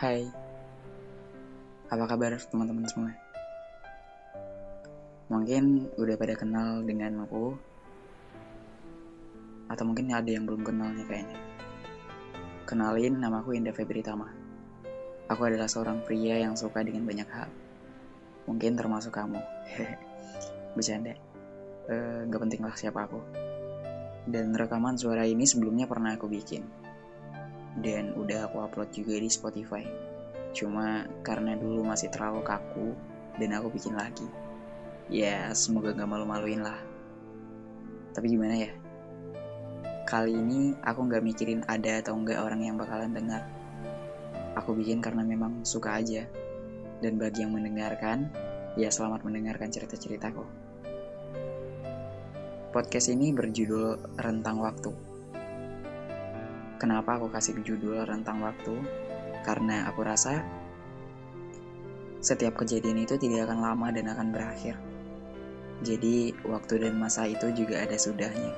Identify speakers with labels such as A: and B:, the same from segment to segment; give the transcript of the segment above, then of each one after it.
A: Hai, apa kabar teman-teman semua? Mungkin udah pada kenal dengan aku, atau mungkin ada yang belum kenal nih kayaknya. Kenalin, nama aku Indah Febri Tama. Aku adalah seorang pria yang suka dengan banyak hal. Mungkin termasuk kamu. Bercanda. Uh, gak penting lah siapa aku. Dan rekaman suara ini sebelumnya pernah aku bikin dan udah aku upload juga di Spotify. Cuma karena dulu masih terlalu kaku dan aku bikin lagi. Ya semoga gak malu-maluin lah. Tapi gimana ya? Kali ini aku gak mikirin ada atau enggak orang yang bakalan dengar. Aku bikin karena memang suka aja. Dan bagi yang mendengarkan, ya selamat mendengarkan cerita-ceritaku. Podcast ini berjudul Rentang Waktu Kenapa aku kasih judul rentang waktu? Karena aku rasa setiap kejadian itu tidak akan lama dan akan berakhir. Jadi, waktu dan masa itu juga ada sudahnya.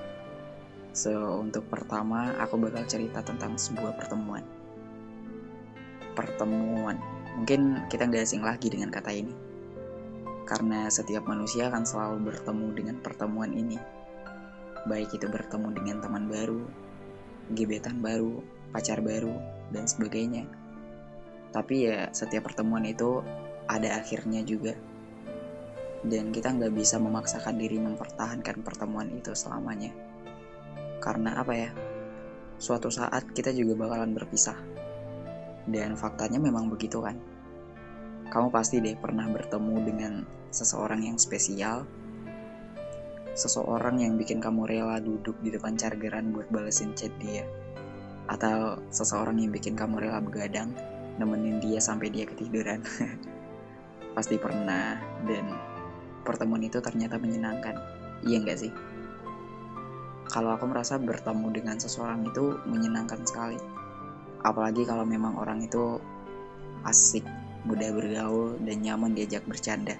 A: So, untuk pertama, aku bakal cerita tentang sebuah pertemuan. Pertemuan. Mungkin kita nggak asing lagi dengan kata ini. Karena setiap manusia akan selalu bertemu dengan pertemuan ini. Baik itu bertemu dengan teman baru, gebetan baru, pacar baru, dan sebagainya. Tapi ya setiap pertemuan itu ada akhirnya juga. Dan kita nggak bisa memaksakan diri mempertahankan pertemuan itu selamanya. Karena apa ya? Suatu saat kita juga bakalan berpisah. Dan faktanya memang begitu kan. Kamu pasti deh pernah bertemu dengan seseorang yang spesial seseorang yang bikin kamu rela duduk di depan chargeran buat balesin chat dia. Atau seseorang yang bikin kamu rela begadang nemenin dia sampai dia ketiduran. Pasti pernah. Dan pertemuan itu ternyata menyenangkan. Iya nggak sih? Kalau aku merasa bertemu dengan seseorang itu menyenangkan sekali. Apalagi kalau memang orang itu asik mudah bergaul dan nyaman diajak bercanda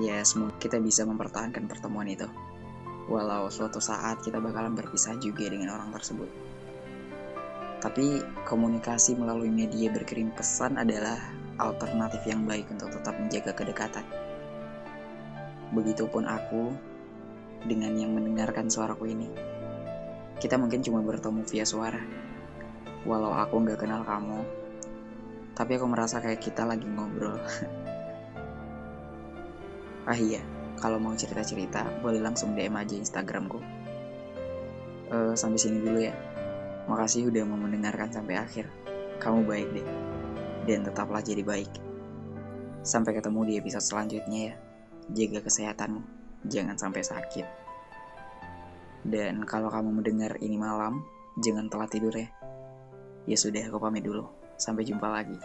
A: ya semoga kita bisa mempertahankan pertemuan itu. Walau suatu saat kita bakalan berpisah juga dengan orang tersebut. Tapi komunikasi melalui media berkirim pesan adalah alternatif yang baik untuk tetap menjaga kedekatan. Begitupun aku dengan yang mendengarkan suaraku ini. Kita mungkin cuma bertemu via suara. Walau aku nggak kenal kamu, tapi aku merasa kayak kita lagi ngobrol. Ah iya, kalau mau cerita-cerita boleh langsung DM aja Instagramku. Uh, sampai sini dulu ya. Makasih udah mau mendengarkan sampai akhir. Kamu baik deh. Dan tetaplah jadi baik. Sampai ketemu di episode selanjutnya ya. Jaga kesehatanmu. Jangan sampai sakit. Dan kalau kamu mendengar ini malam, jangan telat tidur ya. Ya sudah, aku pamit dulu. Sampai jumpa lagi.